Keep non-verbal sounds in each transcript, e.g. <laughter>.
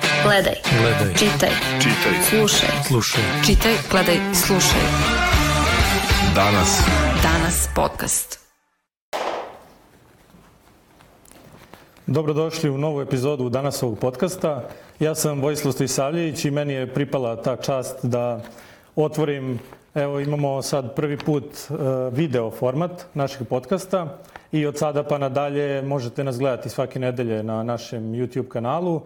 Gledaj. Gledaj. Čitaj. Čitaj. Slušaj. Slušaj. Čitaj, gledaj, slušaj. Danas. Danas podcast. Dobrodošli u novu epizodu danas ovog podcasta. Ja sam Vojislav Stojsavljević i meni je pripala ta čast da otvorim, evo imamo sad prvi put uh, video format našeg podcasta i od sada pa nadalje možete nas gledati svake nedelje na našem YouTube kanalu.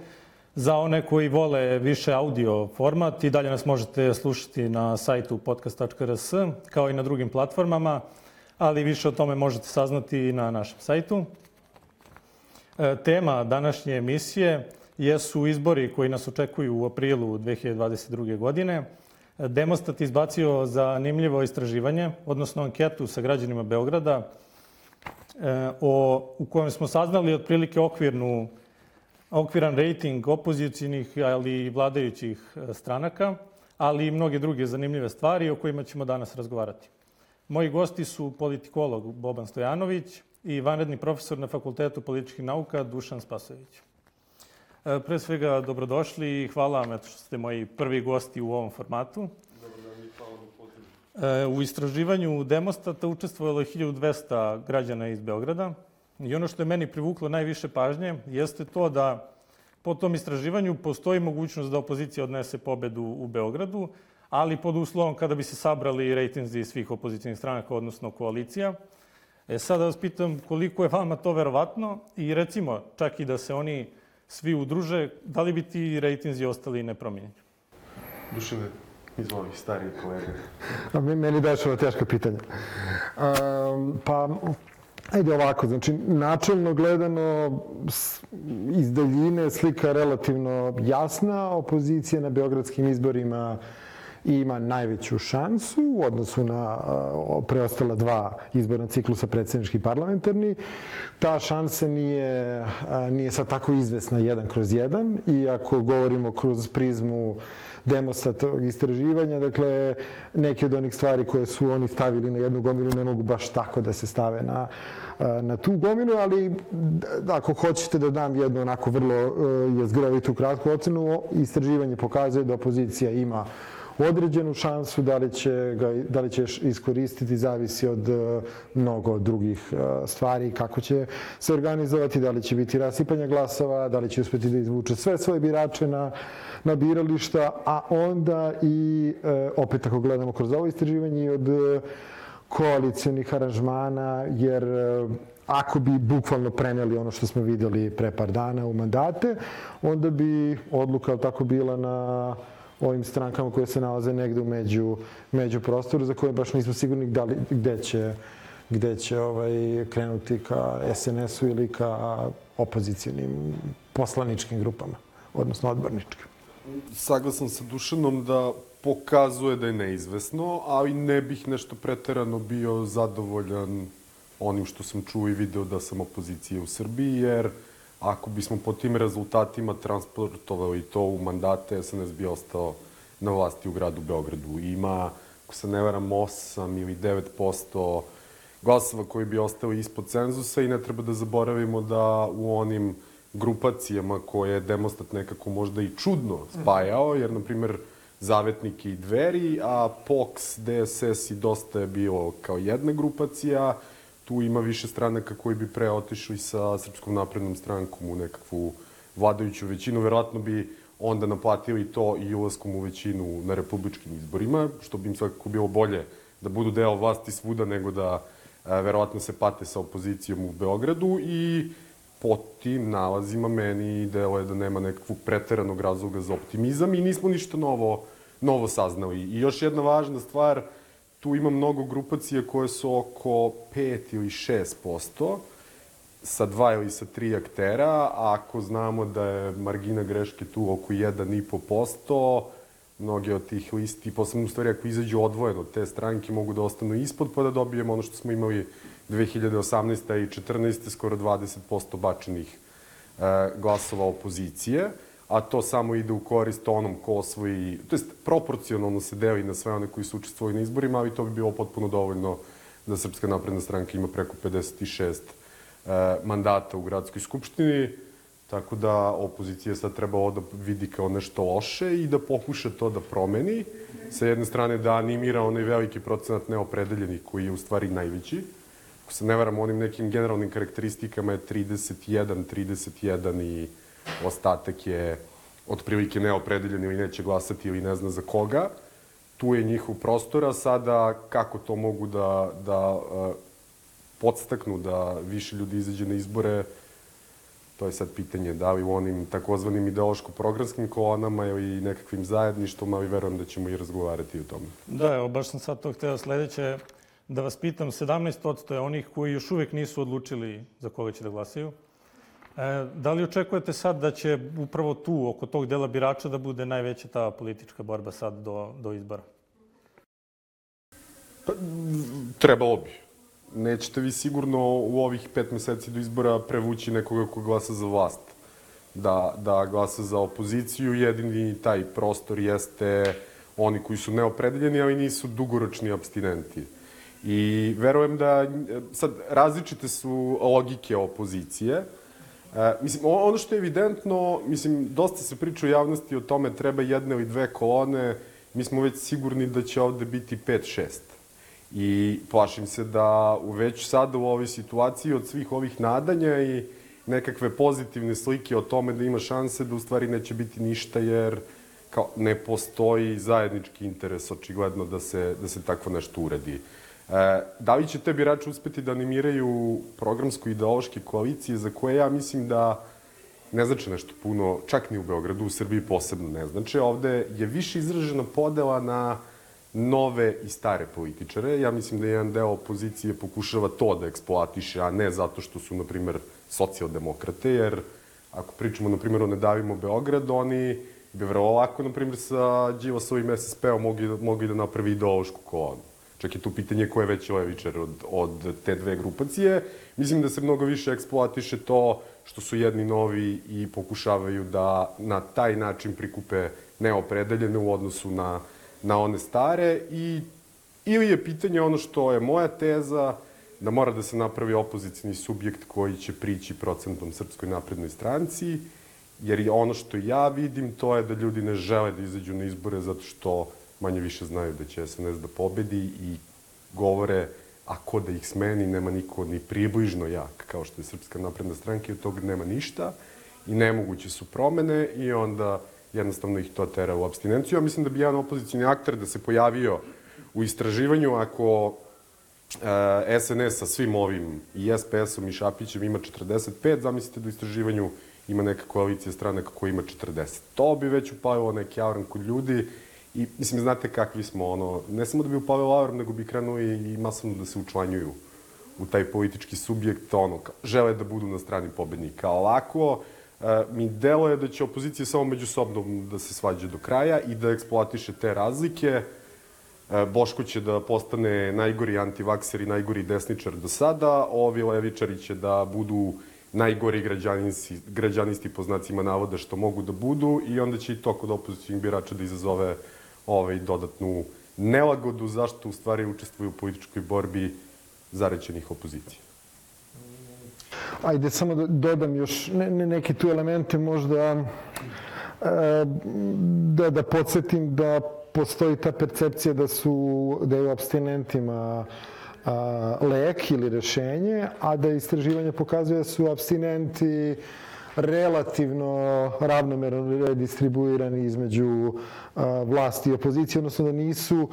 Za one koji vole više audio format i dalje nas možete slušati na sajtu podcast.rs kao i na drugim platformama, ali više o tome možete saznati i na našem sajtu. E, Tema današnje emisije jesu izbori koji nas očekuju u aprilu 2022. godine. Demostat izbacio zanimljivo istraživanje, odnosno anketu sa građanima Beograda, e, o, u kojem smo saznali otprilike okvirnu, okviran rating opozicijonih, ali i vladajućih e, stranaka, ali i mnoge druge zanimljive stvari o kojima ćemo danas razgovarati. Moji gosti su politikolog Boban Stojanović i vanredni profesor na Fakultetu političkih nauka Dušan Spasović. E, Pre svega, dobrodošli i hvala vam što ste moji prvi gosti u ovom formatu. E, U istraživanju Demostata učestvovalo je 1200 građana iz Beograda i ono što je meni privuklo najviše pažnje jeste to da po tom istraživanju postoji mogućnost da opozicija odnese pobedu u Beogradu, ali pod uslovom kada bi se sabrali rejtinzi svih opozicijnih stranaka, odnosno koalicija. E sad da vas pitam koliko je vama to verovatno i recimo čak i da se oni svi udruže, da li bi ti rejtinzi ostali nepromijenjeni? Dušane, izvoli, stariji kolega. <laughs> A me- meni daješ ova teška pitanja. Um, pa, ajde ovako, znači, načelno gledano, iz daljine slika relativno jasna. Opozicija na beogradskim izborima ima najveću šansu u odnosu na preostala dva izborna ciklusa, predsjednički i parlamentarni. Ta šansa nije, nije sad tako izvesna jedan kroz jedan i ako govorimo kroz prizmu demostatovog istraživanja, dakle, neke od onih stvari koje su oni stavili na jednu gomilu ne mogu baš tako da se stave na, na tu gomilu, ali ako hoćete da dam jednu onako vrlo uh, jezgrovitu kratku ocenu, istraživanje pokazuje da opozicija ima određenu šansu, da li će, ga, da li će iskoristiti, zavisi od uh, mnogo drugih uh, stvari, kako će se organizovati, da li će biti rasipanja glasova, da li će uspeti da izvuče sve svoje birače na, na birališta, a onda i, uh, opet ako gledamo kroz ovo istraživanje, i od koalicijonih aranžmana, jer ako bi bukvalno preneli ono što smo videli pre par dana u mandate, onda bi odluka tako bila na ovim strankama koje se nalaze negde u među, među prostoru za koje baš nismo sigurni da li, gde će, gde će ovaj, krenuti ka SNS-u ili ka opozicijalnim poslaničkim grupama, odnosno odborničkim. Saglasan sa Dušanom da pokazuje da je neizvesno, ali ne bih nešto preterano bio zadovoljan onim što sam čuo i video da sam opozicija u Srbiji, jer ako bismo po tim rezultatima transportovali to u mandate, SNS bi ostao na vlasti u gradu Beogradu. Ima, ako se ne varam, 8 ili 9% glasova koji bi ostali ispod cenzusa i ne treba da zaboravimo da u onim grupacijama koje je Demostat nekako možda i čudno spajao, jer, na primer, Zavetnik i Dveri, a POX, DSS i Dosta je bilo kao jedna grupacija, tu ima više stranaka koji bi pre otišli sa Srpskom naprednom strankom u nekakvu vladajuću većinu. Verovatno bi onda naplatili to i ulaskom u većinu na republičkim izborima, što bi im svakako bilo bolje da budu deo vlasti svuda nego da e, verovatno se pate sa opozicijom u Beogradu i po tim nalazima meni delo je da nema nekakvog preteranog razloga za optimizam i nismo ništa novo, novo saznali. I još jedna važna stvar, tu ima mnogo grupacija koje su oko 5 ili 6 posto, sa dva ili sa tri aktera, a ako znamo da je margina greške tu oko 1,5%, mnoge od tih listi, posebno u stvari ako izađu odvojeno, te stranke mogu da ostanu ispod pa da dobijemo ono što smo imali 2018. i 14. skoro 20% bačenih e, glasova opozicije, a to samo ide u korist onom ko osvoji, to jest proporcionalno se deli na sve one koji su učestvovali na izborima, ali to bi bilo potpuno dovoljno da Srpska napredna stranka ima preko 56 e, mandata u gradskoj skupštini. Tako da opozicija sad treba ovo da vidi kao nešto loše i da pokuša to da promeni. Sa jedne strane da animira onaj veliki procenat neopredeljenih koji je u stvari najveći. Ako se ne varam, onim nekim generalnim karakteristikama je 31, 31 i ostatak je otprilike neopredeljen ili neće glasati ili ne zna za koga. Tu je njihov prostor, a sada kako to mogu da, da uh, podstaknu da više ljudi izađe na izbore, To je sad pitanje da li u onim takozvanim ideološko-programskim kolonama ili nekakvim zajedništvom, ali verujem da ćemo i razgovarati o tome. Da, evo, baš sam sad to hteo sledeće da vas pitam. 17% je onih koji još uvek nisu odlučili za koga će da glasaju. E, da li očekujete sad da će upravo tu, oko tog dela birača, da bude najveća ta politička borba sad do, do izbora? Pa, trebalo bi nećete vi sigurno u ovih pet meseci do izbora prevući nekoga ko glasa za vlast. Da, da glasa za opoziciju, jedini taj prostor jeste oni koji su neopredeljeni, ali nisu dugoročni abstinenti. I verujem da, sad, različite su logike opozicije. E, mislim, ono što je evidentno, mislim, dosta se priča u javnosti o tome treba jedne ili dve kolone, mi smo već sigurni da će ovde biti 5-6. I plašim se da u već sada u ovoj situaciji od svih ovih nadanja i nekakve pozitivne slike o tome da ima šanse da u stvari neće biti ništa jer kao ne postoji zajednički interes očigledno da se, da se takvo nešto uradi. E, da li će te birači uspeti da animiraju programsko-ideološke koalicije za koje ja mislim da ne znači nešto puno, čak ni u Beogradu, u Srbiji posebno ne znači. Ovde je više izražena podela na nove i stare političare. Ja mislim da jedan deo opozicije pokušava to da eksploatiše, a ne zato što su, na primer, socijaldemokrate, jer ako pričamo, na primjer, o Ne davimo Beograd, oni bi vrlo lako, na primjer, sa Đivasovim SSP-om mogli, mogli da napravi ideološku kolonu. Čak je tu pitanje ko je veći levičar od, od te dve grupacije. Mislim da se mnogo više eksploatiše to što su jedni novi i pokušavaju da na taj način prikupe neopredeljene u odnosu na na one stare i ili je pitanje ono što je moja teza, da mora da se napravi opozicijni subjekt koji će prići procentom Srpskoj naprednoj stranci, jer je ono što ja vidim to je da ljudi ne žele da izađu na izbore zato što manje više znaju da će SNS da pobedi i govore ako da ih smeni, nema niko ni približno jak kao što je Srpska napredna stranka i od toga nema ništa i nemoguće su promene i onda jednostavno ih to tera u abstinenciju. Ja mislim da bi jedan opozicijni akter da se pojavio u istraživanju ako e, SNS sa svim ovim i SPS-om i Šapićem ima 45, zamislite da u istraživanju ima neka koalicija stranaka koja ima 40. To bi već upavilo neki alarm kod ljudi i mislim, znate kakvi smo, ono, ne samo da bi upavilo alarm, nego bi krenuo i, i masovno da se učlanjuju u taj politički subjekt, ono, žele da budu na strani pobednika. Ovako, E, mi delo je da će opozicija samo međusobno da se svađa do kraja i da eksploatiše te razlike. E, Boško će da postane najgori antivakser i najgori desničar do sada, ovi levičari će da budu najgori građanisti, građanisti po znacima navoda što mogu da budu i onda će i to kod opozicijnih birača da izazove ovaj, dodatnu nelagodu zašto u stvari učestvuju u političkoj borbi zarećenih opozicija. Ajde, samo da dodam još ne, ne, neke tu elemente možda e, da, da podsjetim da postoji ta percepcija da su da je abstinentima a, lek ili rešenje, a da istraživanje pokazuje da su abstinenti relativno ravnomerno redistribuirani između vlasti i opozicije, odnosno da nisu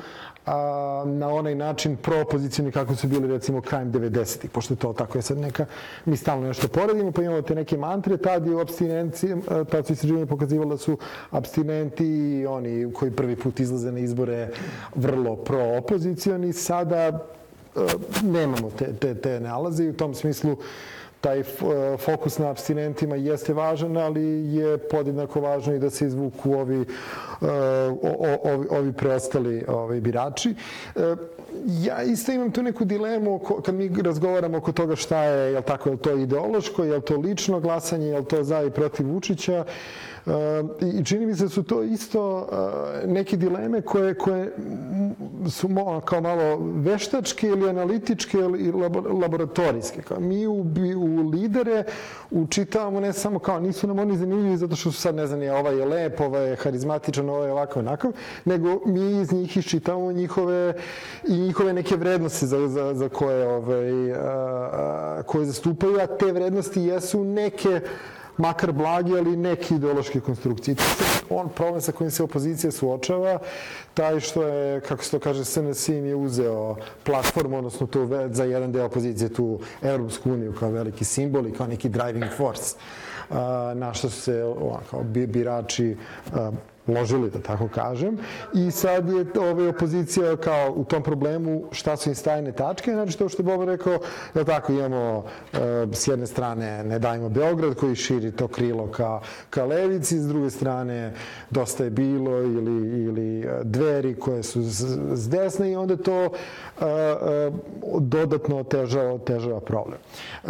a, na onaj način propozicijni kako su bili recimo krajem 90-ih, pošto je to tako. Je sad neka, mi stalno nešto poredimo, pa imamo te neke mantre, tad je u abstinenciji, tad su istraživanje pokazivali da su abstinenti i oni koji prvi put izlaze na izbore vrlo pro-opozicioni, sada nemamo te, te, te nalaze i u tom smislu taj fokus na abstinentima jeste važan, ali je podjednako važno i da se izvuku ovi, e, ovi, ovi preostali ovi birači. E, ja isto imam tu neku dilemu kad mi razgovaramo oko toga šta je, je li tako, je li to ideološko, je li to lično glasanje, je li to za i protiv Vučića. I čini mi se da su to isto neke dileme koje, koje su kao malo veštačke ili analitičke ili laboratorijske. Mi u, u lidere učitavamo ne samo kao nisu nam oni zanimljivi zato što su sad ne znam je ovaj je lep, ovaj je harizmatičan, ovaj je ovakav onakav, nego mi iz njih iščitavamo njihove i njihove neke vrednosti za, za, za koje, ovaj, a, a, koje zastupaju, a te vrednosti jesu neke makar blagi, ali neki ideološki konstrukcije. On problem sa kojim se opozicija suočava, taj što je, kako se to kaže, SNS im je uzeo platformu, odnosno to za jedan deo opozicije, tu Europsku uniju kao veliki simbol i kao neki driving force, na što su se kao birači ložili, da tako kažem. I sad je ova opozicija kao u tom problemu šta su im stajne tačke. Znači, to što je Boba rekao, da tako imamo e, s jedne strane ne dajmo Beograd koji širi to krilo ka, ka levici, s druge strane dosta je bilo ili, ili e, dveri koje su s, s desne i onda to e, e, dodatno otežava, otežava problem. E,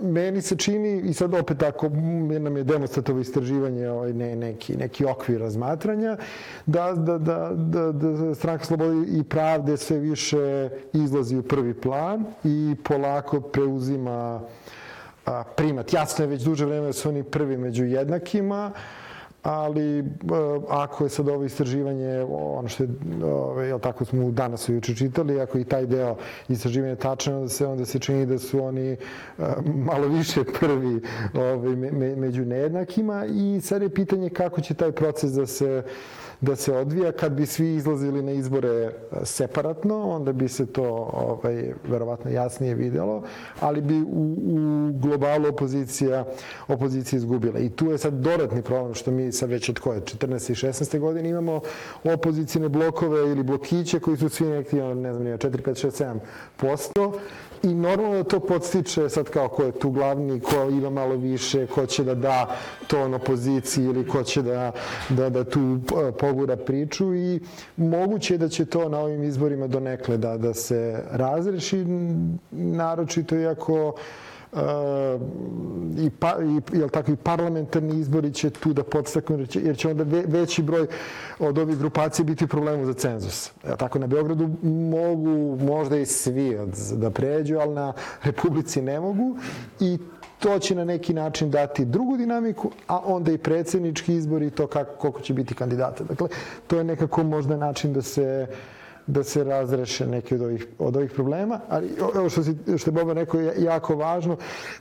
meni se čini, i sad opet ako nam je demonstratovo istraživanje ovaj, ne, neki, neki okvir razmatranja, da, da, da, da, da stranka slobode i pravde sve više izlazi u prvi plan i polako preuzima a, primat. Jasno je već duže vreme su oni prvi među jednakima, ali e, ako je sad ovo istraživanje, ono što je, jel tako smo danas juče čitali, ako i taj deo istraživanja tačno, onda se, onda se čini da su oni e, malo više prvi ove, me, među nejednakima. I sad je pitanje kako će taj proces da se da se odvija. Kad bi svi izlazili na izbore e, separatno, onda bi se to ovaj, verovatno jasnije videlo, ali bi u, u globalu opozicija, opozicija izgubila. I tu je sad dodatni problem što mi sad već od koje, 14. i 16. godine imamo opozicijne blokove ili blokiće koji su svi neki, ne znam, 4, 5, 6, 7 posto i normalno da to podstiče sad kao ko je tu glavni, ko ima malo više, ko će da da ton opoziciji ili ko će da, da, da tu e, pogura priču. I moguće je da će to na ovim izborima donekle da, da se razreši, naročito iako uh, i, pa, i, jel tako, i parlamentarni izbori će tu da podstaknu, jer će, onda ve, veći broj od ovih grupacija biti problemu za cenzus. Jel tako, na Beogradu mogu možda i svi da pređu, ali na Republici ne mogu i to će na neki način dati drugu dinamiku, a onda i predsednički izbori i to kako, koliko će biti kandidata. Dakle, to je nekako možda način da se uh, da se razreše neke od ovih, od ovih problema. Ali evo što, si, što je Boban rekao je jako važno,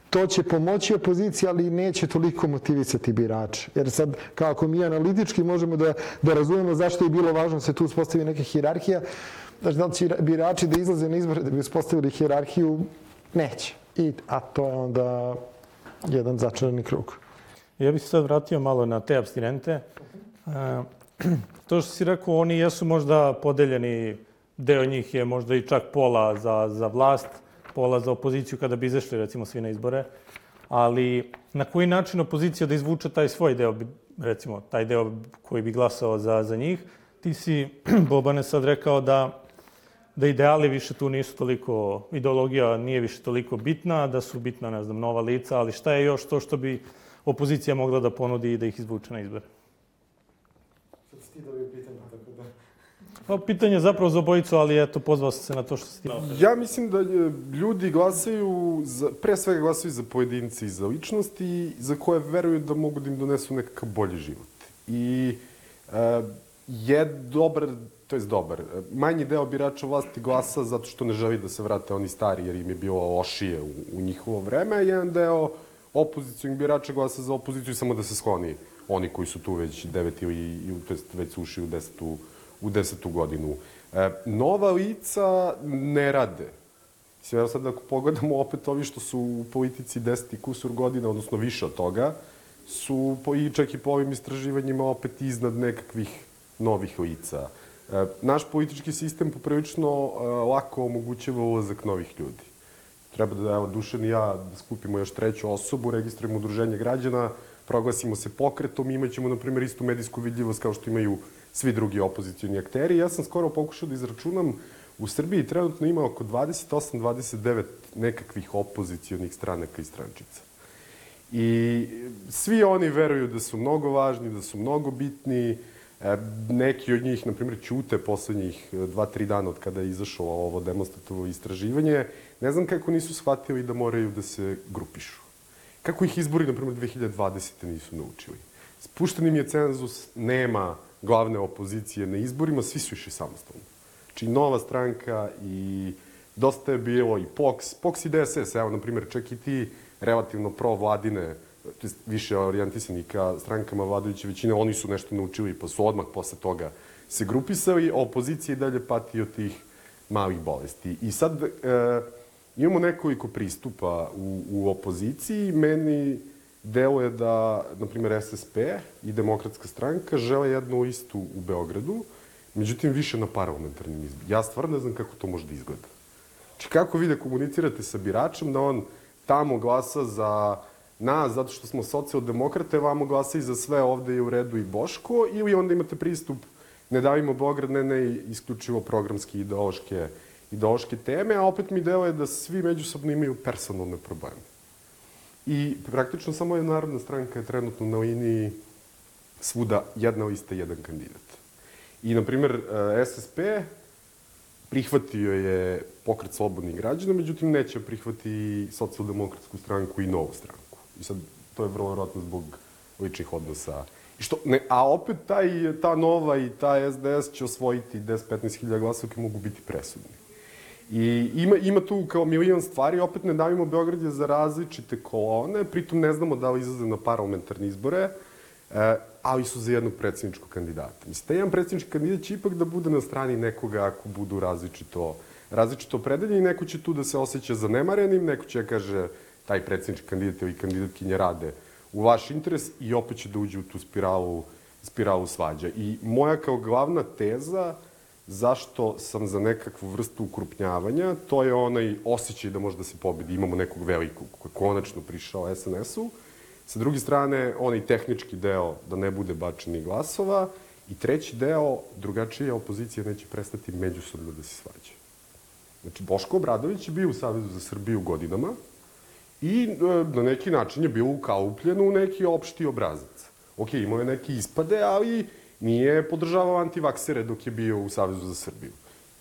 to će pomoći opoziciji, ali neće toliko motivisati birače. Jer sad, kao ako mi analitički možemo da, da razumemo zašto je bilo važno da se tu uspostavi neka hirarhija, znači da li će birači da izlaze na izbore da bi uspostavili hirarhiju, neće. I, a to je onda jedan začarani krug. Ja bih se sad vratio malo na te abstinente. <clears throat> to što si rekao, oni jesu možda podeljeni, deo njih je možda i čak pola za, za vlast, pola za opoziciju kada bi izašli recimo svi na izbore, ali na koji način opozicija da izvuče taj svoj deo, recimo taj deo koji bi glasao za, za njih, ti si, <clears throat> Bobane, sad rekao da da ideali više tu nisu toliko, ideologija nije više toliko bitna, da su bitna, ne znam, nova lica, ali šta je još to što bi opozicija mogla da ponudi i da ih izvuče na izbore? Ti dobio pitanje, tako da... Pa pitanje zapravo za obojicu, ali eto, pozvao sam se na to što se ti... Ja mislim da e, ljudi glasaju, za, pre svega glasaju za pojedinci i za ličnosti za koje veruju da mogu da im donesu nekakav bolji život. I uh, je dobar, to je dobar, manji deo birača vlasti glasa zato što ne želi da se vrate oni stari jer im je bilo lošije u, u njihovo vreme, a jedan deo opozicijalnih birača glasa za opoziciju samo da se skloni oni koji su tu već deveti i, to jest već su ušli u desetu, u desetu godinu. E, nova lica ne rade. Sve sad ako pogledamo opet ovi što su u politici deseti kusur godina, odnosno više od toga, su po, i čak i po ovim istraživanjima opet iznad nekakvih novih lica. E, naš politički sistem poprilično e, lako omogućava ulazak novih ljudi. Treba da, evo, Dušan i ja skupimo još treću osobu, registrujemo udruženje građana, proglasimo se pokretom imaćemo, na primjer, istu medijsku vidljivost kao što imaju svi drugi opozicijni akteri. Ja sam skoro pokušao da izračunam, u Srbiji trenutno ima oko 28-29 nekakvih opozicijonih stranaka i strančica. I svi oni veruju da su mnogo važni, da su mnogo bitni, E, neki od njih, na primjer, ćute poslednjih e, dva, tri dana od kada je izašlo ovo demonstratovo istraživanje. Ne znam kako nisu shvatili da moraju da se grupišu. Kako ih izbori, na primjer, 2020. nisu naučili. Spušten im je cenzus, nema glavne opozicije na izborima, svi su išli samostalno. Znači, nova stranka i dosta je bilo i POX, POX i DSS, evo, na primjer, čak i ti relativno pro-vladine, više orijentisani ka strankama vladajuće većine, oni su nešto naučili pa su odmah posle toga se grupisali, a opozicija i dalje pati od tih malih bolesti. I sad e, imamo nekoliko pristupa u, u opoziciji. Meni deluje da, na primjer, SSP i Demokratska stranka žele jednu istu u Beogradu, međutim više na parlamentarnim izborima. Ja stvarno ne znam kako to može da izgleda. Znači, kako vi da komunicirate sa biračem da on tamo glasa za nas, zato što smo socijaldemokrate, vamo glasa i za sve ovde i u redu i Boško, ili onda imate pristup ne davimo Beograd, ne, ne, isključivo programski ideološke, ideološke teme, a opet mi deluje da svi međusobno imaju personalne probleme. I praktično samo je Narodna stranka je trenutno na liniji svuda jedna lista, jedan kandidat. I, na primer, eh, SSP prihvatio je pokret slobodnih građana, međutim neće prihvati socijaldemokratsku stranku i novu stranku. I sad, to je vrlo vjerojatno zbog ličnih odnosa. I što, ne, a opet taj, ta nova i ta SDS će osvojiti 10-15 hiljada glasova koji mogu biti presudni. I ima, ima tu kao milion stvari, opet ne davimo Beograd je za različite kolone, pritom ne znamo da li izlaze na parlamentarne izbore, e, ali su za jednog predsjedničkog kandidata. Mislim, taj jedan predsjednički kandidat će ipak da bude na strani nekoga ako budu različito, različito opredeljeni, neko će tu da se osjeća zanemarenim, neko će da kaže taj predsjednički kandidat ili kandidatkinje rade u vaš interes i opet će da uđe u tu spiralu, spiralu svađa. I moja kao glavna teza zašto sam za nekakvu vrstu ukrupnjavanja, to je onaj osjećaj da može da se pobedi. Imamo nekog velikog koji je konačno prišao SNS-u. Sa druge strane, onaj tehnički deo da ne bude bačeni glasova. I treći deo, drugačija opozicija neće prestati međusobno da se svađa. Znači, Boško Obradović je bio u Savezu za Srbiju godinama i e, na neki način je bio ukaupljen u neki opšti obrazac. Ok, imao je neke ispade, ali nije podržavao antivaksere dok je bio u Savezu za Srbiju.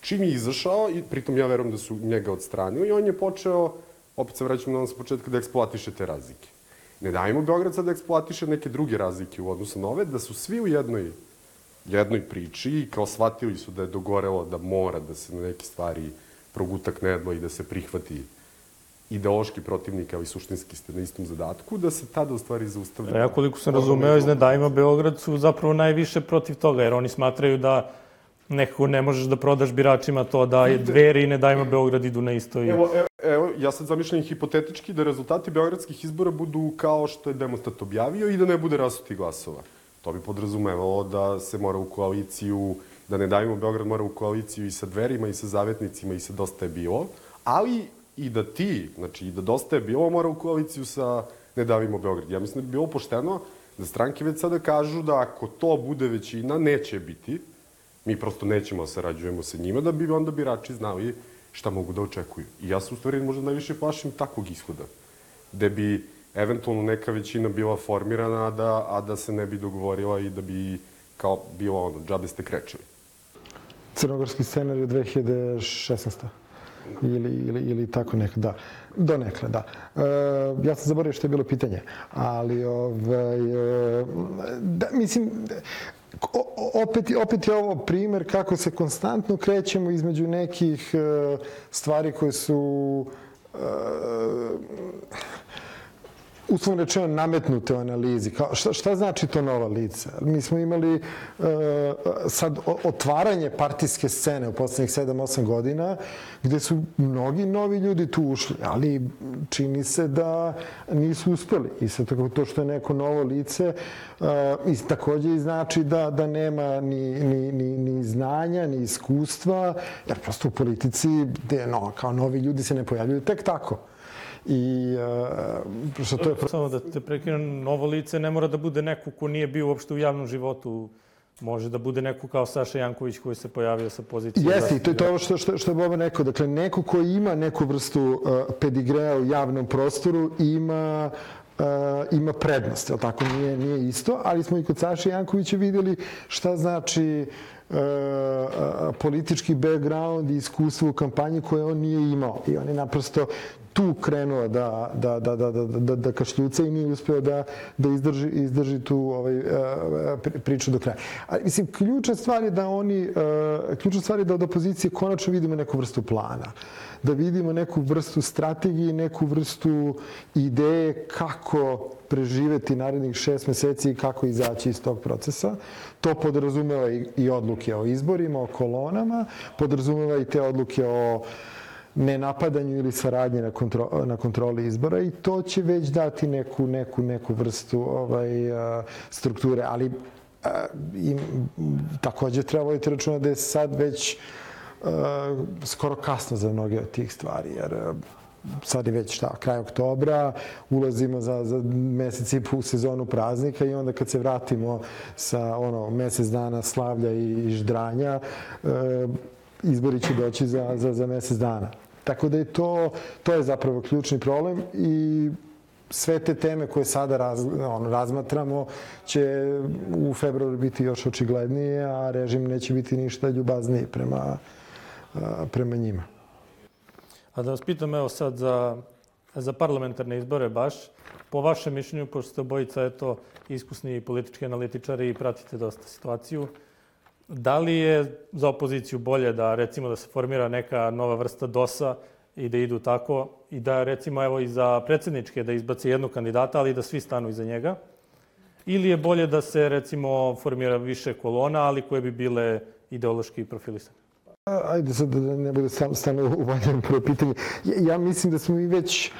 Čim je izašao, i pritom ja verujem da su njega odstranili, i on je počeo, opet se vraćam na nas početka, da eksploatiše te razlike. Ne dajmo Beograd sad da eksploatiše neke druge razlike u odnosu na ove, da su svi u jednoj, jednoj priči i kao shvatili su da je dogorelo da mora da se na neke stvari proguta knedlo i da se prihvati ideološki protivnik, ali suštinski ste na istom zadatku, da se tada u stvari zaustavlja. Ja koliko sam razumeo iz Nedajma Beograd su zapravo najviše protiv toga, jer oni smatraju da nekako ne možeš da prodaš biračima to da je dveri i Nedajma Beograd idu na isto. I... Evo, evo, evo, ja sad zamišljam hipotetički da rezultati beogradskih izbora budu kao što je demostat objavio i da ne bude rasuti glasova. To bi podrazumevalo da se mora u koaliciju, da ne dajemo Beograd mora u koaliciju i sa dverima i sa zavetnicima i sa dosta je bilo, ali i da ti, znači i da dosta je bilo, mora u koaliciju sa Ne davimo Beograd. Ja mislim da bi bilo pošteno da stranke već sada kažu da ako to bude većina, neće biti, mi prosto nećemo da sarađujemo sa njima, da bi onda birači znali šta mogu da očekuju. I ja se u stvari možda najviše plašim takvog ishoda, gde bi eventualno neka većina bila formirana, a da, a da se ne bi dogovorila i da bi kao bilo ono, džabe ste krečili. Crnogorski scenarij 2016 ili, ili, ili tako nekada. Da, donekle, da. E, ja sam zaboravio što je bilo pitanje, ali ovaj, e, da, mislim, o, opet, opet je ovo primer kako se konstantno krećemo između nekih e, stvari koje su e, uslovno rečeno nametnute u analizi. Kao, šta, šta znači to nova lica? Mi smo imali uh, sad otvaranje partijske scene u poslednjih 7-8 godina gde su mnogi novi ljudi tu ušli, ali čini se da nisu uspeli. I sad tako to što je neko novo lice uh, i takođe i znači da, da nema ni, ni, ni, ni znanja, ni iskustva, jer prosto u politici gde, no, kao novi ljudi se ne pojavljaju tek tako. I uh, što to je... Samo da te prekinem, novo lice ne mora da bude neko ko nije bio uopšte u javnom životu može da bude neko kao Saša Janković koji se pojavio sa pozicije. Jeste, i to je to što, što, što je Boban rekao. Dakle, neko ko ima neku vrstu uh, pedigreja u javnom prostoru ima ima prednost, jel tako, nije, nije isto, ali smo i kod Saše Jankovića videli šta znači uh, politički background i iskustvo u kampanji koje on nije imao. I on je naprosto tu krenuo da, da, da, da, da, da, da kašljuca i nije uspeo da, da izdrži, izdrži tu ovaj, priču do kraja. Ali, mislim, ključna stvar je da oni, ključna stvar je da od opozicije konačno vidimo neku vrstu plana. Da vidimo neku vrstu strategije, neku vrstu ideje kako preživeti narednih šest meseci i kako izaći iz tog procesa. To podrazumeva i, i odluke o izborima, o kolonama, podrazumeva i te odluke o nenapadanju ili saradnje na, kontro, na kontroli izbora i to će već dati neku, neku, neku vrstu ovaj, strukture. Ali i, takođe treba voditi računa da je sad već skoro kasno za mnoge od tih stvari, jer sad je već šta, kraj oktobra, ulazimo za, za mesec i u sezonu praznika i onda kad se vratimo sa ono, mesec dana slavlja i, i ždranja, izbori će doći za, za, za mesec dana. Tako da je to, to je zapravo ključni problem i sve te teme koje sada raz, on, razmatramo će u februaru biti još očiglednije, a režim neće biti ništa ljubazniji prema, prema njima. A da vas pitam evo sad za, za parlamentarne izbore baš, po vašem mišljenju, pošto ste obojica eto, iskusni politički analitičari i pratite dosta situaciju, Da li je za opoziciju bolje da recimo da se formira neka nova vrsta DOS-a i da idu tako i da recimo evo i za predsedničke da izbace jednog kandidata, ali da svi stanu iza njega? Ili je bolje da se recimo formira više kolona, ali koje bi bile ideološki profilisane? Ajde sad da ne bude stano uvaljeno prvo pitanje. Ja, ja mislim da smo mi već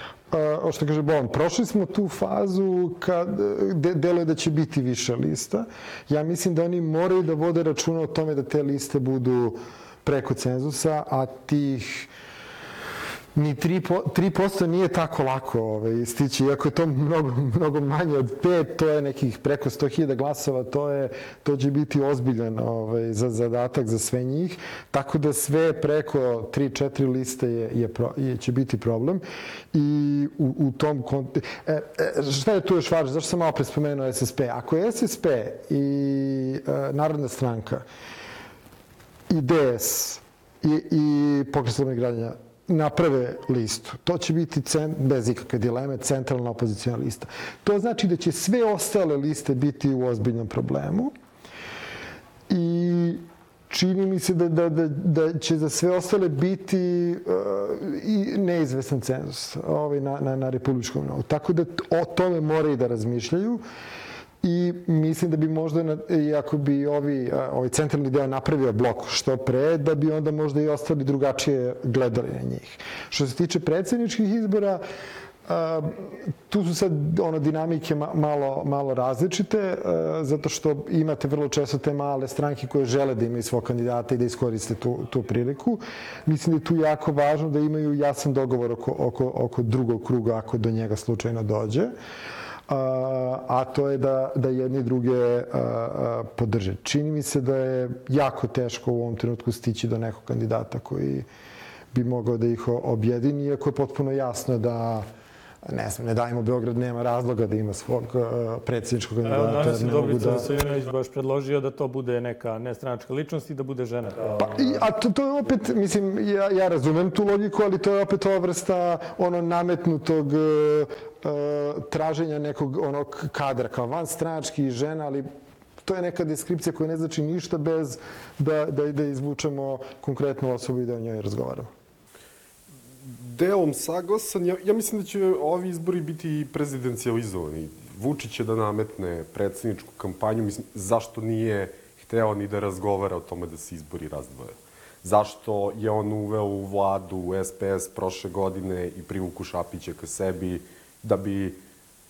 o što kaže Bon, prošli smo tu fazu kad de, deluje da će biti više lista. Ja mislim da oni moraju da vode računa o tome da te liste budu preko cenzusa, a tih ni 3%, 3% nije tako lako ovaj, stići, iako je to mnogo, mnogo manje od 5, to je nekih preko 100.000 glasova, to, je, to će biti ozbiljan ovaj, za zadatak za sve njih, tako da sve preko 3-4 liste je, je, pro, je, će biti problem i u, u tom kontekstu... E, e, šta je tu još važno? Zašto sam malo prespomenuo SSP? Ako je SSP i e, Narodna stranka i DS i, i pokret slobodnih građana naprave listu. To će biti, cent, bez ikakve dileme, centralna opozicijna lista. To znači da će sve ostale liste biti u ozbiljnom problemu i čini mi se da, da, da, da će za sve ostale biti uh, i neizvesan cenzus ovaj, na, na, na republičkom novu. Tako da o tome moraju da razmišljaju. Uh, i mislim da bi možda, ako bi ovi, ovaj centralni deo napravio blok što pre, da bi onda možda i ostali drugačije gledali na njih. Što se tiče predsedničkih izbora, tu su sad ono dinamike malo, malo različite, zato što imate vrlo često te male stranke koje žele da imaju svog kandidata i da iskoriste tu, tu priliku. Mislim da je tu jako važno da imaju jasan dogovor oko, oko, oko drugog kruga ako do njega slučajno dođe. Uh, a, to je da, da jedni druge podrže. Čini mi se da je jako teško u ovom trenutku stići do nekog kandidata koji bi mogao da ih objedini, iako je potpuno jasno da ne znam, ne dajmo Beograd, nema razloga da ima svog uh, predsjedničkog kandidata. Evo, danas je Dobrica Veselinović baš predložio da to bude neka nestranačka ličnost i da bude žena. Pa, i, a to, to je opet, mislim, ja, ja razumem tu logiku, ali to je opet ova vrsta ono nametnutog uh, traženja nekog onog kadra, kao van stranački žena, ali to je neka deskripcija koja ne znači ništa bez da, da, da izvučemo konkretnu osobu i da o njoj razgovaramo delom saglasan. Ja, ja mislim da će ovi izbori biti prezidencijalizovani. Vučić će da nametne predsedničku kampanju. Mislim, zašto nije hteo ni da razgovara o tome da se izbori razdvoje? Zašto je on uveo u vladu u SPS prošle godine i privuku Šapića ka sebi da bi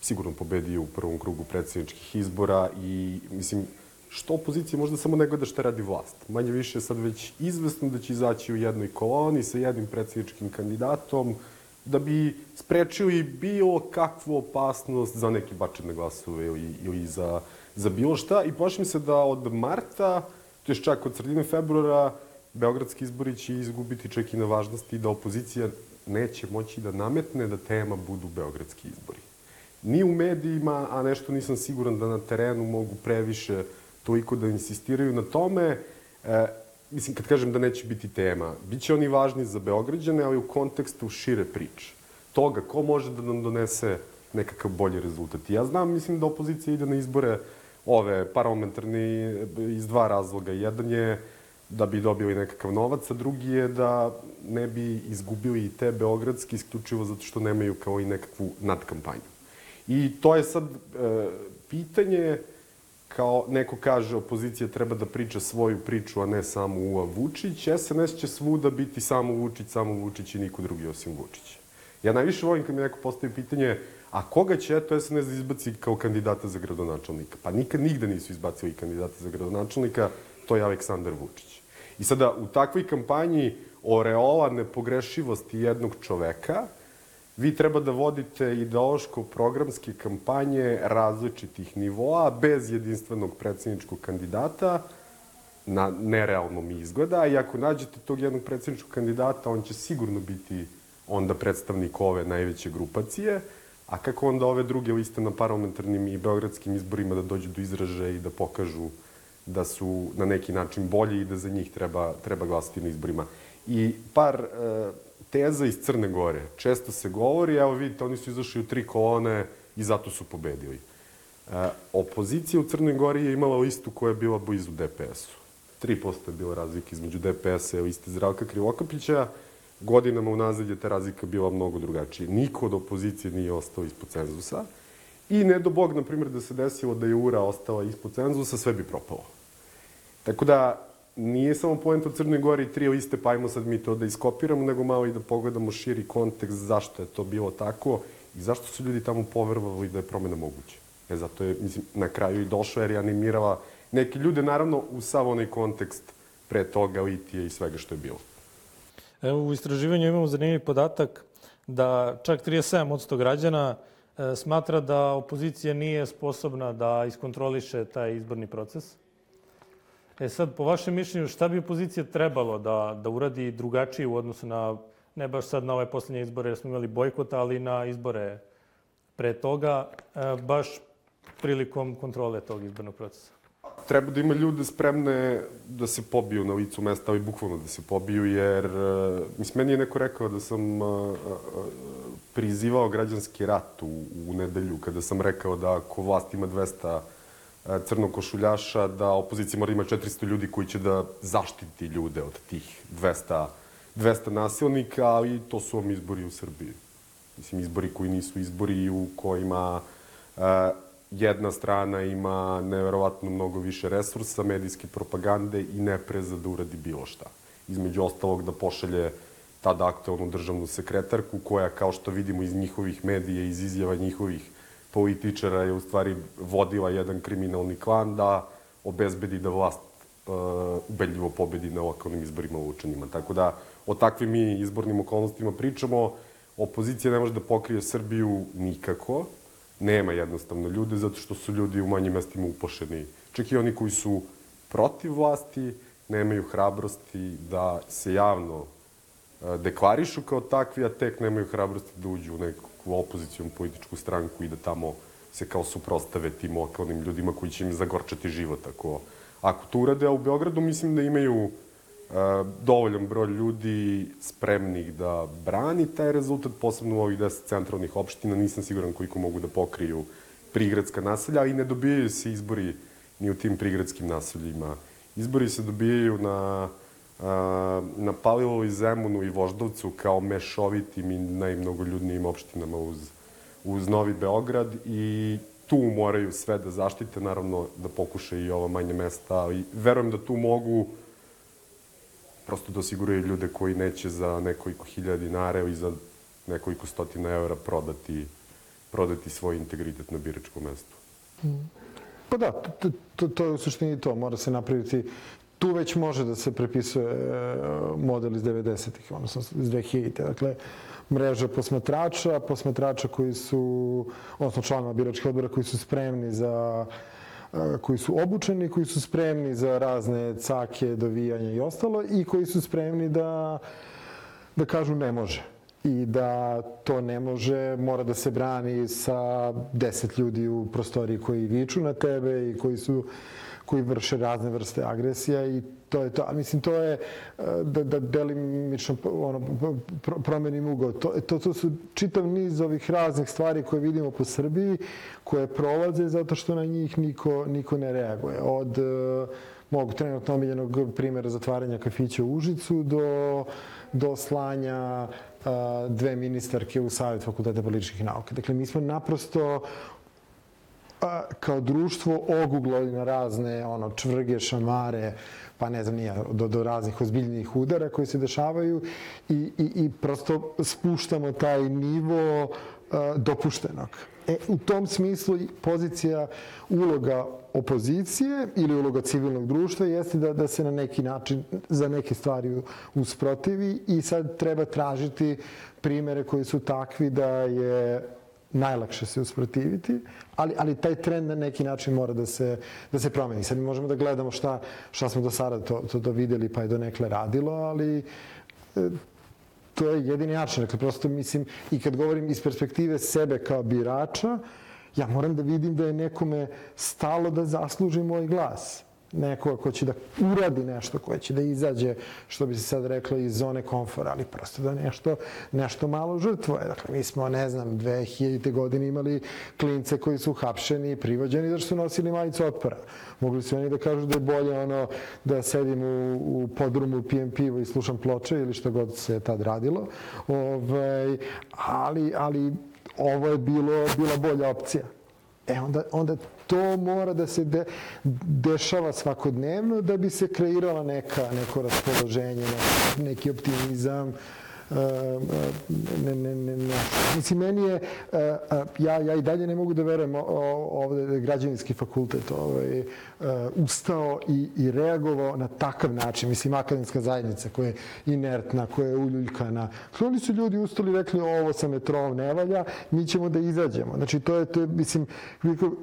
sigurno pobedio u prvom krugu predsedničkih izbora i mislim što opozicija možda samo ne gleda šta radi vlast. Manje više je sad već izvesno da će izaći u jednoj koloni sa jednim predsjedničkim kandidatom da bi sprečili bilo kakvu opasnost za neke bačene glasove ili, ili za, za bilo šta. I mi se da od marta, to je čak od sredine februara, Beogradski izbori će izgubiti čak i na važnosti da opozicija neće moći da nametne da tema budu Beogradski izbori. ni u medijima, a nešto nisam siguran da na terenu mogu previše toliko da insistiraju na tome. E, mislim, kad kažem da neće biti tema, bit će oni važni za Beograđane, ali u kontekstu šire priče. Toga, ko može da nam donese nekakav bolji rezultat. I ja znam, mislim da opozicija ide na izbore ove parlamentarni iz dva razloga. Jedan je da bi dobili nekakav novac, a drugi je da ne bi izgubili i te beogradski isključivo zato što nemaju kao i nekakvu nadkampanju. I to je sad e, pitanje kao neko kaže opozicija treba da priča svoju priču, a ne samo Uva Vučić, SNS će svuda biti samo Vučić, samo Vučić i niko drugi osim Vučića. Ja najviše volim kad mi neko postavi pitanje a koga će eto SNS da izbaci kao kandidata za gradonačelnika? Pa nikad nigde nisu izbacili kandidata za gradonačelnika, to je Aleksandar Vučić. I sada u takvoj kampanji oreola nepogrešivosti jednog čoveka, vi treba da vodite ideološko-programske kampanje različitih nivoa, bez jedinstvenog predsedničkog kandidata, na nerealno mi izgleda, i ako nađete tog jednog predsedničkog kandidata, on će sigurno biti onda predstavnik ove najveće grupacije, a kako onda ove druge liste na parlamentarnim i beogradskim izborima da dođu do izražaja i da pokažu da su na neki način bolji i da za njih treba, treba glasiti na izborima. I par e, teza iz Crne Gore. Često se govori, evo vidite, oni su izašli u tri kolone i zato su pobedili. E, opozicija u Crnoj Gori je imala listu koja je bila blizu DPS-u. 3% je bila razlika između DPS-a i liste Zdravka Krivokapića. Godinama unazad je ta razlika bila mnogo drugačija. Niko od opozicije nije ostao ispod cenzusa. I ne do Bog, na primjer, da se desilo da je URA ostala ispod cenzusa, sve bi propalo. Tako da, nije samo point u Crnoj Gori tri liste, pa ajmo sad mi to da iskopiramo, nego malo i da pogledamo širi kontekst zašto je to bilo tako i zašto su ljudi tamo poverovali da je promena moguća. E, zato je, mislim, na kraju i došao jer je animirala neke ljude, naravno, u sav onaj kontekst pre toga, litije i svega što je bilo. Evo, u istraživanju imamo zanimljiv podatak da čak 37% građana e, smatra da opozicija nije sposobna da iskontroliše taj izborni proces. E sad, po vašem mišljenju, šta bi opozicija trebalo da, da uradi drugačije u odnosu na, ne baš sad na ove poslednje izbore, jer smo imali bojkota, ali na izbore pre toga, e, baš prilikom kontrole tog izbornog procesa? treba da ima ljude spremne da se pobiju na licu mesta, ali bukvalno da se pobiju, jer, uh, mislim, meni je neko rekao da sam uh, prizivao građanski rat u, u nedelju, kada sam rekao da ako vlast ima 200 crnokošuljaša, da opozicija mora ima 400 ljudi koji će da zaštiti ljude od tih 200, 200 nasilnika, ali to su vam izbori u Srbiji. Mislim, izbori koji nisu izbori u kojima uh, jedna strana ima neverovatno mnogo više resursa, medijske propagande i ne preza da uradi bilo šta. Između ostalog da pošalje tada aktualnu državnu sekretarku koja, kao što vidimo iz njihovih medija, iz izjava njihovih političara, je u stvari vodila jedan kriminalni klan da obezbedi da vlast uh, ubedljivo pobedi na lokalnim izborima u Lučanima. Tako da o takvim mi izbornim okolnostima pričamo. Opozicija ne može da pokrije Srbiju nikako nema jednostavno ljude, zato što su ljudi u manjim mestima upošeni. Čak i oni koji su protiv vlasti nemaju hrabrosti da se javno e, deklarišu kao takvi, a tek nemaju hrabrosti da uđu u neku opozicijom političku stranku i da tamo se kao suprostave tim lokalnim ljudima koji će im zagorčati život ako, ako to urade. A u Beogradu mislim da imaju dovoljan broj ljudi spremnih da brani taj rezultat, posebno u ovih 10 centralnih opština. Nisam siguran koliko mogu da pokriju prigradska naselja, ali ne dobijaju se izbori ni u tim prigradskim naseljima. Izbori se dobijaju na, na Palilovu Zemunu i Voždovcu kao mešovitim i najmnogoljudnijim opštinama uz, uz Novi Beograd i tu moraju sve da zaštite, naravno da pokušaju i ova manja mesta, ali verujem da tu mogu prosto da osiguraju ljude koji neće za nekoliko hiljada dinara i za nekoliko stotina eura prodati, prodati svoj integritet na biračkom mestu. Pa da, to, to, to je u suštini to. Mora se napraviti tu već može da se prepisuje e, model iz 90-ih, odnosno iz 2000-te. Dakle, mreža posmatrača, posmatrača koji su, odnosno članova biračkih odbora koji su spremni za koji su obučeni, koji su spremni za razne cake, dovijanja i ostalo i koji su spremni da, da kažu ne može. i da to ne može, mora da se brani sa deset ljudi u prostoriji koji viču na tebe i koji su koji vrše razne vrste agresija i to je to. A mislim, to je e, da, da delimično ono, pro, promenim ugao. To, to, to su čitav niz ovih raznih stvari koje vidimo po Srbiji, koje prolaze zato što na njih niko, niko ne reaguje. Od uh, mog trenutno omiljenog primjera zatvaranja kafića u Užicu do, do slanja uh, dve ministarke u Savjet fakulteta političkih nauka. Dakle, mi smo naprosto a, kao društvo oguglali na razne ono, čvrge, šamare, pa ne znam nije, do, do raznih ozbiljnih udara koji se dešavaju i, i, i prosto spuštamo taj nivo a, dopuštenog. E, u tom smislu pozicija uloga opozicije ili uloga civilnog društva jeste da, da se na neki način za neke stvari usprotivi i sad treba tražiti primere koji su takvi da je najlakše se usprotiviti, ali, ali taj trend na neki način mora da se, da se promeni. Sad mi možemo da gledamo šta, šta smo do sada to, to, to videli pa je do nekle radilo, ali e, to je jedini način. Dakle, prosto mislim, i kad govorim iz perspektive sebe kao birača, ja moram da vidim da je nekome stalo da zasluži moj glas nekoga ko će da uradi nešto, koje će da izađe, što bi se sad reklo, iz zone komfora, ali prosto da nešto, nešto malo žrtvoje. Dakle, mi smo, ne znam, 2000. godine imali klince koji su hapšeni i privođeni da su nosili majicu otpora. Mogli su oni da kažu da je bolje ono da sedim u, u podrumu, pijem pivo i slušam ploče ili što god se tad radilo. Ove, ovaj, ali, ali ovo je bilo, bila bolja opcija. E onda, onda to mora da se de, dešava svakodnevno da bi se kreirala neka, neko raspoloženje, neki, optimizam, ne, ne, ne, ne. Mislim, meni je, ja, ja i dalje ne mogu da verujem ovde da građevinski fakultet ovaj, ustao i, i reagovao na takav način. Mislim, akademska zajednica koja je inertna, koja je uljuljkana. Oni su ljudi ustali i rekli ovo sa metrom ne valja, mi ćemo da izađemo. Znači, to je, to je mislim,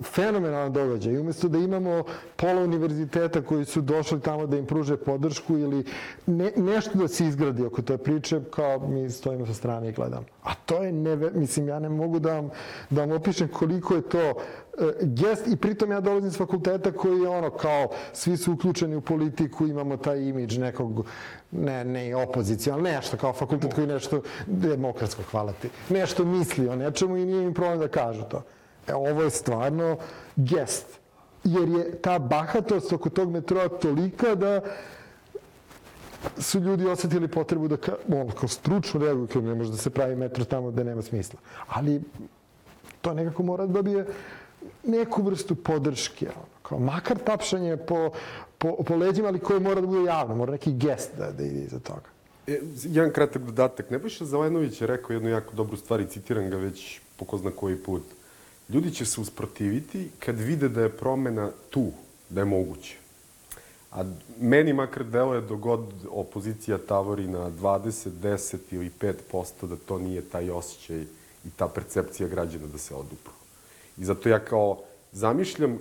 fenomenalan događaj. I umesto da imamo pola univerziteta koji su došli tamo da im pruže podršku ili ne, nešto da se izgradi oko te priče, kao mi stojimo sa strane i gledamo. A to je neve, mislim, ja ne mogu da vam, da vam opišem koliko je to uh, gest i pritom ja dolazim s fakulteta koji je ono kao svi su uključeni u politiku, imamo taj imidž nekog ne, ne opozicija, ali nešto kao fakultet koji nešto demokratsko, hvala ti, nešto misli o nečemu i nije im problem da kažu to. E, ovo je stvarno gest. Jer je ta bahatost oko tog metroa tolika da su ljudi osetili potrebu da on, kao stručno reaguju, kao ne može da se pravi metro tamo gde nema smisla. Ali to nekako mora da dobije neku vrstu podrške, ono, kao makar tapšanje po, po, po leđima, ali koje mora da bude javno, mora neki gest da, da ide iza toga. E, jedan kratak dodatak. Nebojša Zelenović je rekao jednu jako dobru stvar i citiram ga već po ko zna koji put. Ljudi će se usprotiviti kad vide da je promena tu, da je moguće. A meni makar deluje dogod opozicija tavori na 20, 10 ili 5% da to nije taj osjećaj i ta percepcija građana da se odupru. I zato ja kao zamišljam,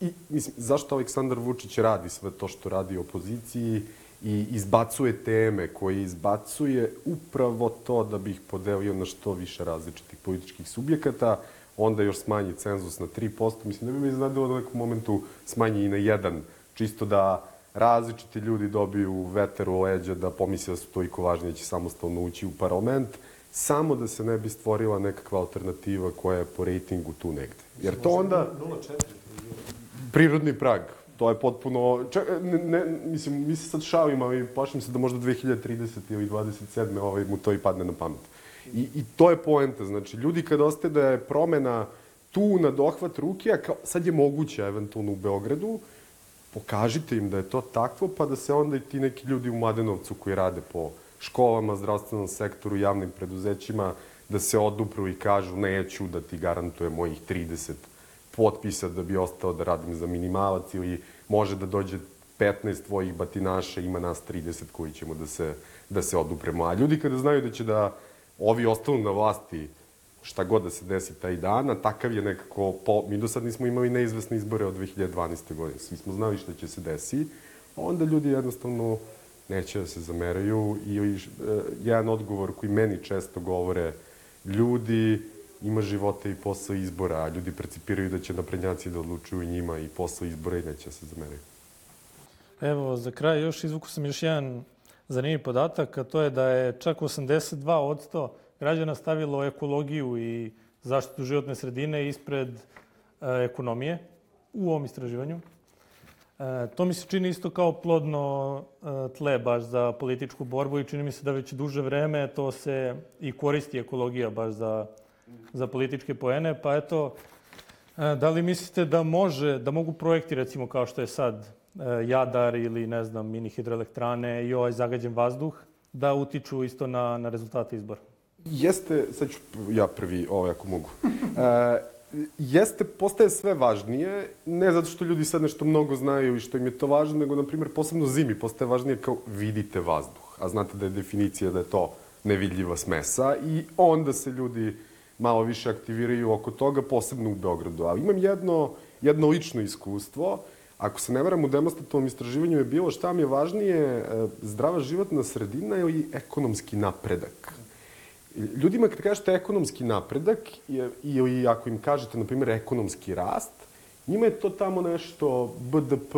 i, mislim, zašto Aleksandar Vučić radi sve to što radi opoziciji i izbacuje teme koje izbacuje upravo to da bi ih podelio na što više različitih političkih subjekata, onda još smanji cenzus na 3%, mislim da bi me iznadilo da u nekom momentu smanji i na 1%, čisto da različiti ljudi dobiju veter u leđa da pomisle da su toliko važni da će samostalno ući u parlament, samo da se ne bi stvorila nekakva alternativa koja je po rejtingu tu negde. Jer to onda... 0,4. Prirodni prag. To je potpuno... Čak, ne, ne, mislim, mi se sad šalimo, ali plašim se da možda 2030 ili 27. Ovaj, mu to i padne na pamet. I, I to je poenta. Znači, ljudi kad ostaje da je promena tu na dohvat ruke, a kao, sad je moguće eventualno u Beogradu, pokažite im da je to takvo, pa da se onda i ti neki ljudi u Mladenovcu koji rade po školama, zdravstvenom sektoru, javnim preduzećima, da se odupru i kažu neću da ti garantuje mojih 30 potpisa da bi ostao da radim za minimalac ili može da dođe 15 tvojih batinaša, ima nas 30 koji ćemo da se, da se odupremo. A ljudi kada znaju da će da ovi ostanu na vlasti šta god da se desi taj dan, a takav je nekako, po, mi do sad nismo imali neizvesne izbore od 2012. godine, svi smo znali šta će se desi, onda ljudi jednostavno neće da se zameraju i uh, jedan odgovor koji meni često govore ljudi ima života i posao izbora, a ljudi percipiraju da će naprednjaci da odlučuju njima i posao izbora i neće da se zameraju. Evo, za kraj još izvuku sam još jedan zanimljiv podatak, a to je da je čak 82% građana stavilo ekologiju i zaštitu životne sredine ispred e, ekonomije u ovom istraživanju. E, to mi se čini isto kao plodno e, tle baš za političku borbu i čini mi se da već duže vreme to se i koristi ekologija baš za, za političke poene. Pa eto, da li mislite da može, da mogu projekti recimo kao što je sad Jadar ili ne znam mini hidroelektrane i ovaj zagađen vazduh da utiču isto na, na rezultate izbora? Jeste, sad ću ja prvi, ovo ako mogu. E, jeste, postaje sve važnije, ne zato što ljudi sad nešto mnogo znaju i što im je to važno, nego, na primjer, posebno zimi postaje važnije kao vidite vazduh. A znate da je definicija da je to nevidljiva smesa i onda se ljudi malo više aktiviraju oko toga, posebno u Beogradu. Ali imam jedno, jedno lično iskustvo. Ako se ne varam, u demostatovom istraživanju je bilo šta mi je važnije, e, zdrava životna sredina ili ekonomski napredak ljudima kad kažete ekonomski napredak ili ako im kažete, na primjer, ekonomski rast, njima je to tamo nešto BDP,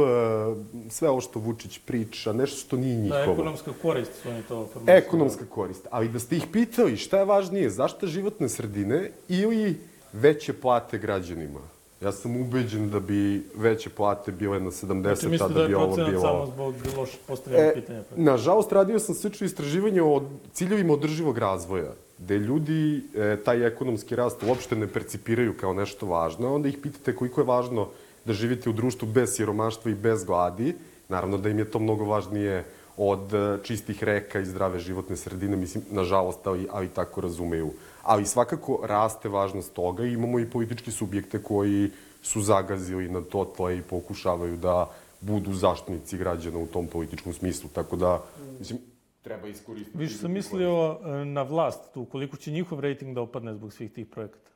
sve ovo što Vučić priča, nešto što nije da, njihovo. Da, ekonomska korist su oni to formulisali. Ekonomska korist. Ali da ste ih pitali šta je važnije, zašta životne sredine ili veće plate građanima? Ja sam ubeđen da bi veće plate bile na 70, znači, a da, da bi ovo bilo... Znači, samo zbog loš postavljanja e, pitanja? Nažalost, radio sam slično istraživanje o ciljevima održivog razvoja gde ljudi e, taj ekonomski rast uopšte ne percipiraju kao nešto važno, onda ih pitate koliko je važno da živite u društvu bez siromaštva i bez gladi, naravno da im je to mnogo važnije od e, čistih reka i zdrave životne sredine, mislim, nažalost, ali, ali tako razumeju. Ali svakako raste važnost toga i imamo i politički subjekte koji su zagazili na to tle i pokušavaju da budu zaštitnici građana u tom političkom smislu. Tako da, mislim, treba iskoristiti. Više sam mislio e, na vlast tu, koliko će njihov rating da opadne zbog svih tih projekata.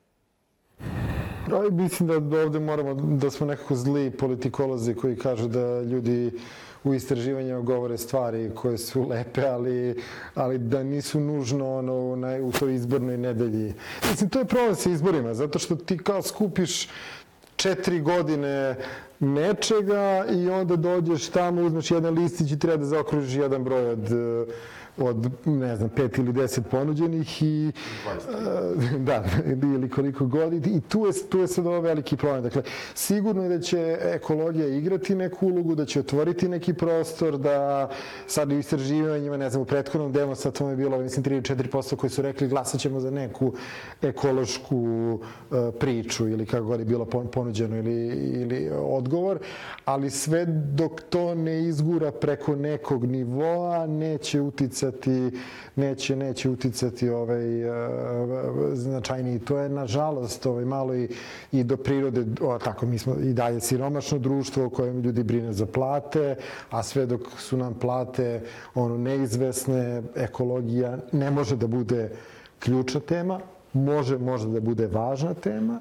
Ali mislim da ovde moramo, da smo nekako zli politikolozi koji kažu da ljudi u istraživanjima govore stvari koje su lepe, ali, ali da nisu nužno ono, u toj izbornoj nedelji. Mislim, to je problem sa izborima, zato što ti kao skupiš četiri godine nečega i onda dođeš tamo, uzmeš jedan listić i treba da zaokružiš jedan broj od od, ne znam, pet ili deset ponuđenih i, uh, <laughs> da, ili koliko god. I tu je, tu je sad ovo veliki problem. Dakle, sigurno je da će ekologija igrati neku ulogu, da će otvoriti neki prostor, da sad u istraživanjima, ne znam, u prethodnom demonstratovom je bilo, mislim, 3 ili 4% koji su rekli glasat ćemo za neku ekološku uh, priču ili kako god je bilo ponuđeno ili, ili odgovor, ali sve dok to ne izgura preko nekog nivoa, neće uticati uticati, neće, neće uticati ovaj, uh, značajniji. To je, nažalost, ovaj, malo i, i do prirode, o, tako, mi smo i dalje siromašno društvo u kojem ljudi brine za plate, a sve dok su nam plate ono, neizvesne, ekologija ne može da bude ključna tema, može možda da bude važna tema,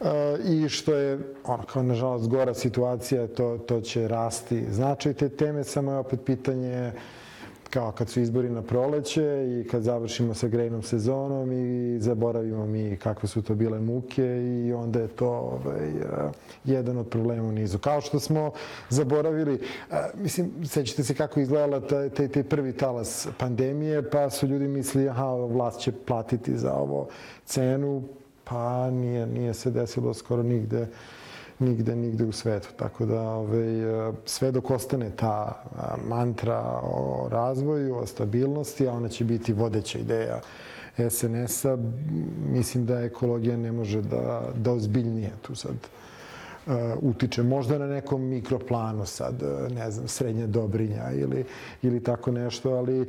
Uh, i što je, ono, kao nažalost, gora situacija, to, to će rasti značaj te teme, samo je opet pitanje kao kad su izbori na proleće i kad završimo sa grejnom sezonom i zaboravimo mi kakve su to bile muke i onda je to ovaj, uh, jedan od problema u nizu. Kao što smo zaboravili, uh, mislim, sećate se kako izgledala taj, taj, taj prvi talas pandemije, pa su ljudi mislili, aha, vlast će platiti za ovo cenu, pa nije, nije se desilo skoro nigde nigde, nigde u svetu. Tako da ovaj, sve dok ostane ta mantra o razvoju, o stabilnosti, a ona će biti vodeća ideja SNS-a, mislim da ekologija ne može da, da ozbiljnije tu sad uh, utiče. Možda na nekom mikroplanu sad, uh, ne znam, srednja Dobrinja ili, ili tako nešto, ali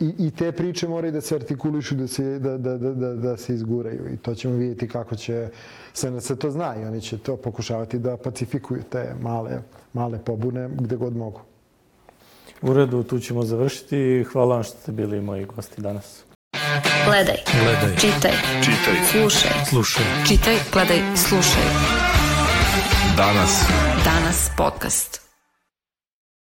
i, i te priče moraju da se artikulišu, da se, da, da, da, da, da se izguraju i to ćemo vidjeti kako će SNS to zna i oni će to pokušavati da pacifikuju te male, male pobune gde god mogu. U redu, tu ćemo završiti. Hvala vam što ste bili moji gosti danas. Gledaj. Gledaj. Čitaj. Čitaj. Slušaj. Slušaj. Čitaj, gledaj, slušaj. Danas. Danas podcast.